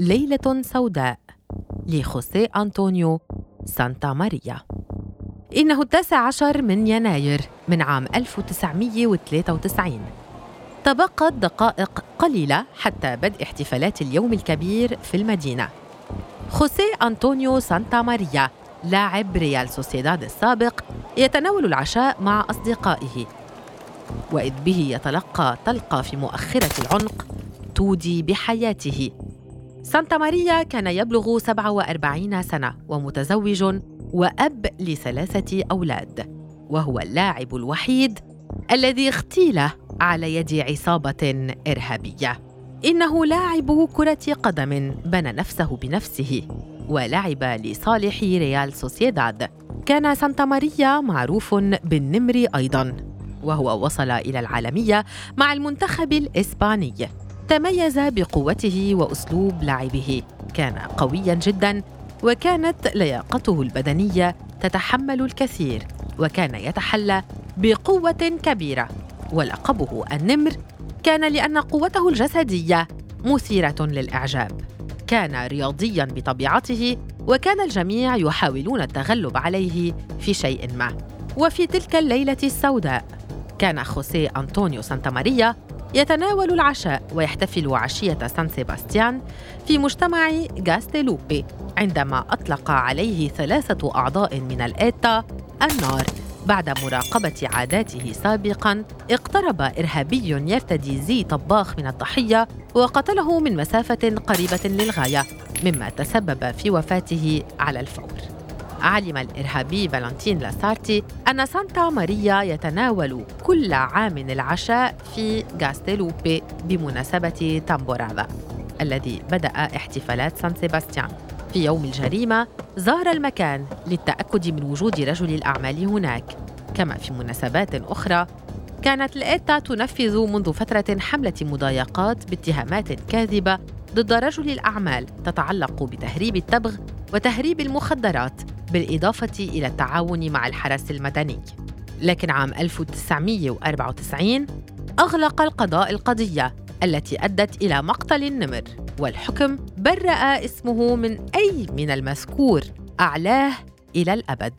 ليلة سوداء لخوسيه أنطونيو سانتا ماريا. إنه التاسع عشر من يناير من عام 1993 تبقت دقائق قليلة حتى بدء احتفالات اليوم الكبير في المدينة. خوسيه أنطونيو سانتا ماريا لاعب ريال سوسيداد السابق يتناول العشاء مع أصدقائه. وإذ به يتلقى طلقة في مؤخرة العنق تودي بحياته. سانتا ماريا كان يبلغ 47 سنة ومتزوج وأب لثلاثة أولاد وهو اللاعب الوحيد الذي اغتيل على يد عصابة إرهابية. إنه لاعب كرة قدم بنى نفسه بنفسه ولعب لصالح ريال سوسيداد. كان سانتا ماريا معروف بالنمر أيضاً وهو وصل إلى العالمية مع المنتخب الإسباني. تميز بقوته وأسلوب لعبه كان قوياً جداً وكانت لياقته البدنية تتحمل الكثير وكان يتحلى بقوة كبيرة. ولقبه النمر كان لأن قوته الجسدية مثيرة للإعجاب. كان رياضيا بطبيعته وكان الجميع يحاولون التغلب عليه في شيء ما. وفي تلك الليلة السوداء كان خوسيه أنطونيو سانتاماريا يتناول العشاء ويحتفل عشية سان سيباستيان في مجتمع غاستيلوبي عندما أطلق عليه ثلاثة أعضاء من الإيتا النار. بعد مراقبة عاداته سابقا اقترب إرهابي يرتدي زي طباخ من الضحية وقتله من مسافة قريبة للغاية مما تسبب في وفاته على الفور. علم الإرهابي فالنتين لاسارتي أن سانتا ماريا يتناول كل عام العشاء في غاستيلوبي بمناسبة تامبورادا الذي بدأ احتفالات سان سيباستيان. في يوم الجريمة زار المكان للتأكد من وجود رجل الأعمال هناك. كما في مناسبات أخرى كانت الإيتا تنفذ منذ فترة حملة مضايقات باتهامات كاذبة ضد رجل الأعمال تتعلق بتهريب التبغ وتهريب المخدرات. بالإضافة إلى التعاون مع الحرس المدني. لكن عام 1994 أغلق القضاء القضية التي أدت إلى مقتل النمر والحكم برأ اسمه من أي من المذكور أعلاه إلى الأبد.